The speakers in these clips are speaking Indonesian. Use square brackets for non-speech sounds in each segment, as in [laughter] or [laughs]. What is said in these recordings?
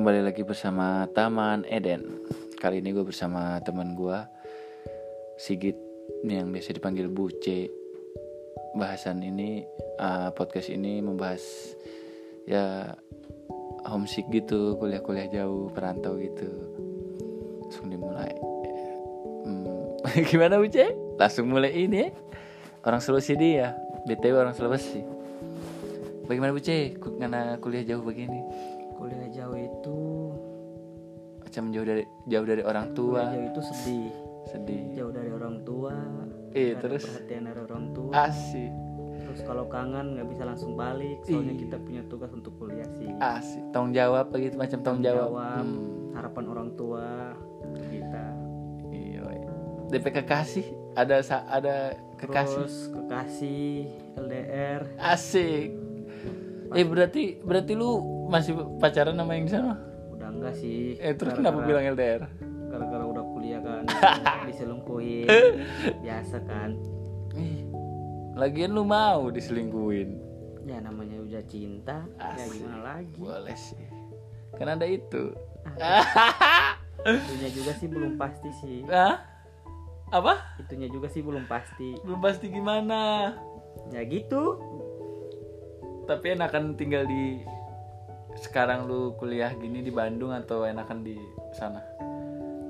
kembali lagi bersama Taman Eden. Kali ini gue bersama teman gue Sigit yang biasa dipanggil Buce. Bahasan ini uh, podcast ini membahas ya homesick gitu, kuliah-kuliah jauh, perantau gitu. Langsung dimulai. Hmm, [laughs] gimana Buce? Langsung mulai ini. ya? Orang Sulawesi dia, BTW orang Sulawesi. Bagaimana Buce? Karena kuliah jauh begini kuliah jauh itu. Macam jauh dari jauh dari orang tua. kuliah jauh itu sedih. Sedih. Jauh dari orang tua. Iya, terus? perhatian dari orang tua. Asik. Terus kalau kangen nggak bisa langsung balik soalnya Ih. kita punya tugas untuk kuliah sih. Asik. Tanggung jawab begitu macam tanggung jawab, Hmm, harapan orang tua kita. Iya woy. DP kekasih? Ada ada kekasih? Terus kekasih LDR asik. Eh berarti berarti lu masih pacaran sama yang di sana? Udah enggak sih. Eh terus Gara-gara- kenapa bilang LDR gara-gara udah kuliah kan [laughs] diselingkuhin. Biasa kan. Ih, lagian lu mau diselingkuhin? Ya namanya udah cinta. Ya Asik. gimana lagi? Boleh sih. Kan ada itu. [laughs] Itunya juga sih belum pasti sih. Ah apa? Itunya juga sih belum pasti. Belum pasti gimana? Ya gitu. Tapi enakan tinggal di sekarang lu kuliah gini di Bandung atau enakan di sana?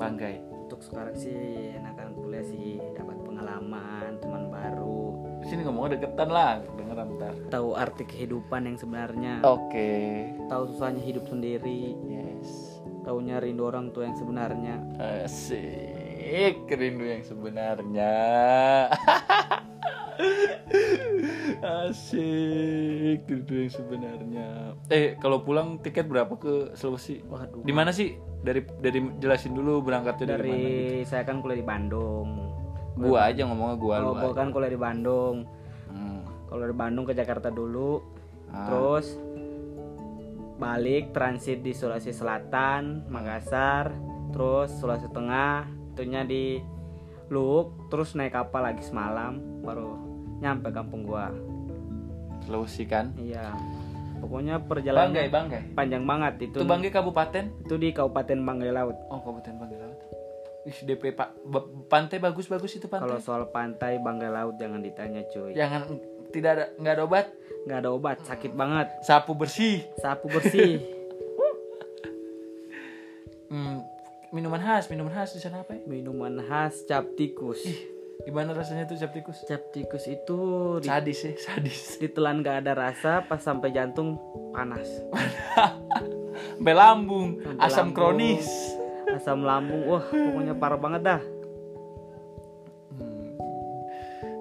Banggai. Untuk sekarang sih enakan kuliah sih dapat pengalaman teman baru. Di sini ngomongnya deketan lah dengeran bentar tahu arti kehidupan yang sebenarnya. Oke. Tahu susahnya hidup sendiri. Yes. Tahunya rindu orang tua yang sebenarnya. Asik rindu yang sebenarnya [laughs] asik rindu yang sebenarnya. Eh kalau pulang tiket berapa ke Sulawesi? Waduh. Di mana sih? Dari dari jelasin dulu berangkatnya dari, mana gitu. dari saya kan kuliah di Bandung. Gua aja ngomongnya gua kalau lu gua kan kuliah di Bandung. Hmm. kalau dari Bandung ke Jakarta dulu Ah. terus balik transit di Sulawesi Selatan Makassar terus Sulawesi Tengah itunya di Luwuk terus naik kapal lagi semalam baru nyampe kampung gua Sulawesi kan? Iya. Pokoknya perjalanan Banggai Banggai. panjang banget itu. Itu Banggai kabupaten? Itu di Kabupaten Banggai Laut. Oh kabupaten Banggai Laut. Ih, DP pak pantai bagus-bagus itu pantai. Kalau soal pantai Banggai Laut jangan ditanya cuy. Jangan tidak ada nggak ada obat? Nggak ada obat sakit banget. Sapu bersih. Sapu bersih. [laughs] [laughs] Hmm, minuman khas minuman khas di sana apa ya? Minuman khas cap tikus gimana rasanya tuh cap tikus? Cap tikus itu di sadis ya sadis. ditelan gak ada rasa pas sampai jantung panas. [laughs] Sampai lambung Sampai asam lambung. kronis. Asam lambung wah pokoknya parah banget dah. Hmm.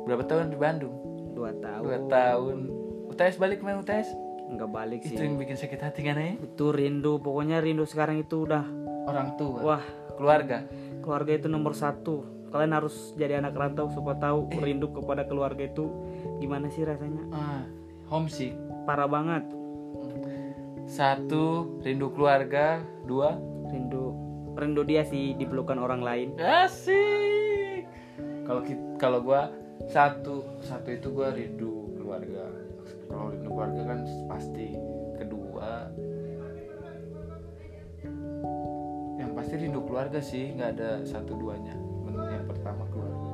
berapa tahun di Bandung? Dua tahun. Dua tahun. UTS balik main UTS nggak balik itu sih yang bikin sakit hati kan ya itu rindu pokoknya rindu sekarang itu udah orang tua. Wah. Keluarga. Keluarga itu nomor satu kalian harus jadi anak rantau supaya tahu rindu kepada keluarga itu gimana sih rasanya? Ah, homesick parah banget. Satu rindu keluarga. Dua rindu rindu dia sih dipelukan orang lain. Asik. Kalau kalau gua satu satu itu gua rindu keluarga. Kalau rindu keluarga kan pasti kedua. Yang pasti rindu keluarga sih nggak ada satu duanya Keluarga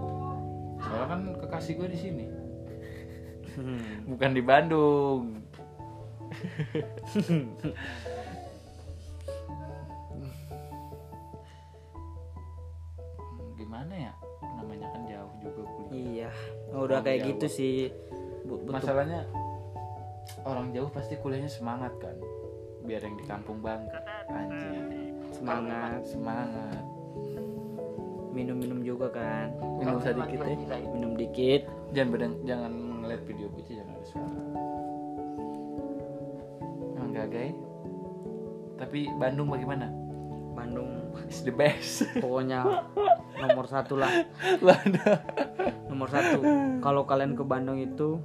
soalnya kan kekasih gua di sini. Hmm. bukan di Bandung. Gimana ya? Namanya kan jauh juga kuliah. Iya. Udah Orang kayak Jawa. gitu sih. Betul. masalahnya orang jauh pasti kuliahnya semangat kan? Biar yang di kampung bang. Anjing. Semangat. Semangat minum-minum juga kan. Minum sedikit ya. minum dikit. Jangan bedeng, jangan ngeliat video buci jangan ada suara. Emang gagai tapi Bandung bagaimana? Bandung is the best. [laughs] pokoknya nomor satu lah. Bandung. Nomor satu. Kalau kalian ke Bandung itu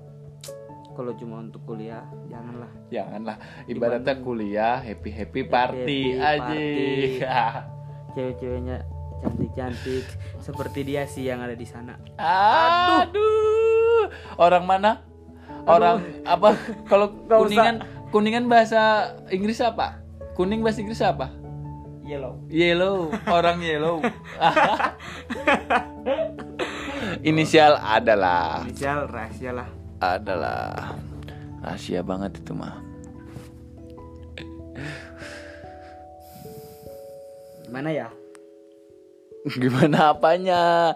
kalau cuma untuk kuliah janganlah. Janganlah. Ibaratnya kuliah happy happy party Happy aja. [laughs] cewek-ceweknya cantik-cantik. Seperti dia sih yang ada di sana. Aduh. Orang mana? Orang apa? Kalau [laughs] Nggak usah. kuningan kuningan bahasa Inggris apa? Kuning bahasa Inggris apa? Yellow. Yellow. Orang yellow. [laughs] Inisial adalah inisial rahasia lah. Adalah rahasia banget itu mah. Gimana ya [laughs] gimana apanya?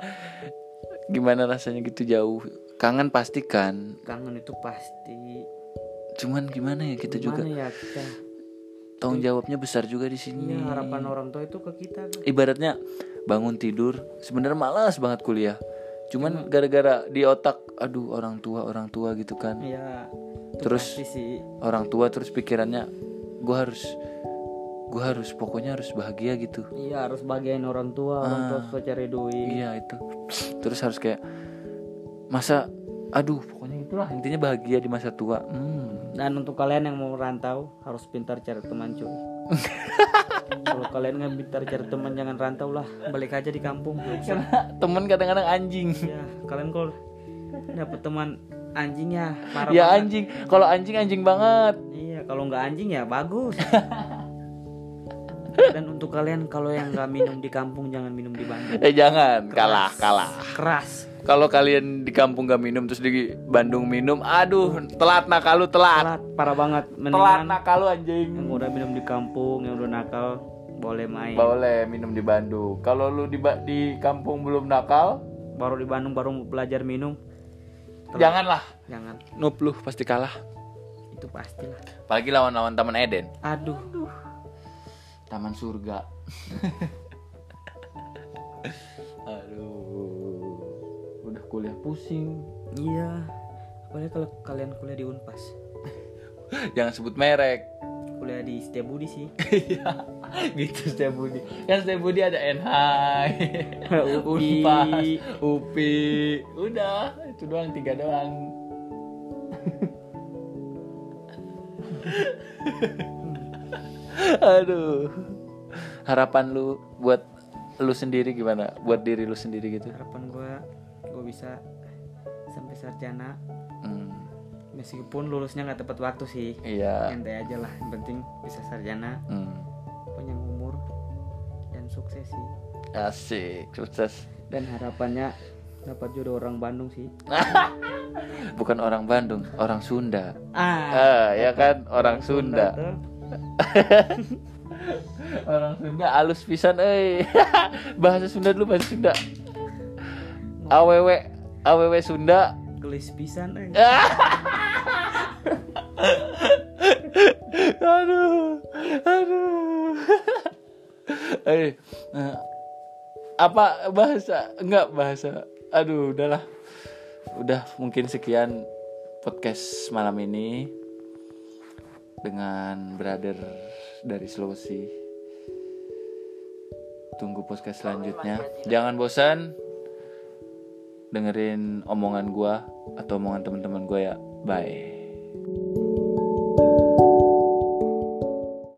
Gimana rasanya gitu jauh? Kangen pasti kan? Kangen itu pasti. Cuman gimana ya kita gimana juga ya kita? Tanggung jawabnya besar juga di sini. Iya, harapan orang tua itu ke kita kan. ibaratnya bangun tidur sebenarnya malas banget kuliah. Cuman gara-gara di otak aduh orang tua orang tua gitu kan. Iya. itu Terus- sih. orang tua terus pikirannya gue harus gue harus pokoknya harus bahagia gitu Iya harus bagian orang tua, orang tua susah cari duit. iya itu terus harus kayak masa aduh pokoknya itulah intinya bahagia di masa tua hmm. Dan untuk kalian yang mau merantau harus pintar cari teman cuy. [laughs] Kalau kalian nggak pintar cari teman jangan rantau lah, balik aja di kampung. karena temen kadang-kadang anjing Ya kalian kalau dapet teman anjing ya parah ya banget. anjing kalau anjing anjing banget Iya kalau nggak anjing ya bagus. [laughs] Dan untuk kalian kalau yang nggak minum di kampung jangan minum di Bandung. eh jangan kalah kalah Keras. kalau kalian di kampung gak minum terus di Bandung minum aduh telat nakal lu telat Telat, parah banget. telat Mendingan nakal lu anjing yang udah minum di kampung, yang udah nakal boleh main. boleh minum di Bandung kalau lu di di kampung belum nakal Baru di Bandung baru belajar minum, janganlah jangan. noob lu pasti kalah Itu pastilah. apalagi lawan-lawan Taman Eden Aduh. Taman Surga [laughs] aduh udah kuliah pusing Iya. Apalagi kalau kalian kuliah di Unpas. [laughs] jangan sebut merek Kuliah di Setiabudi sih. [laughs] Iya, gitu setiap Budi. Kan setiap Budi ada NH, UPI. Unpas, UPI. Udah, itu doang tiga doang. Aduh. Harapan lu buat lu sendiri gimana? Buat diri lu sendiri gitu. Harapan gua gua bisa sampai sarjana Hmm, meskipun lulusnya nggak tepat waktu sih. iya. Santai aja lah, yang penting bisa sarjana, Hmm. panjang umur dan sukses sih. Asik, sukses. Dan harapannya dapat jodoh orang Bandung sih. [laughs] Bukan orang Bandung, orang Sunda. Ah, Ah, ya kan orang Sunda. tuh. [laughs] Orang Sunda alus pisan euy. [laughs] bahasa Sunda dulu bahasa Sunda. Awewe awewe Sunda. Gelis pisan eh. [laughs] aduh. Aduh. Eh, eh, apa bahasa? Enggak bahasa. Aduh, udahlah. Udah mungkin sekian podcast malam ini dengan brother dari Sulawesi. Tunggu podcast selanjutnya. Jangan bosan dengerin omongan gua atau omongan teman-teman gua ya. Bye.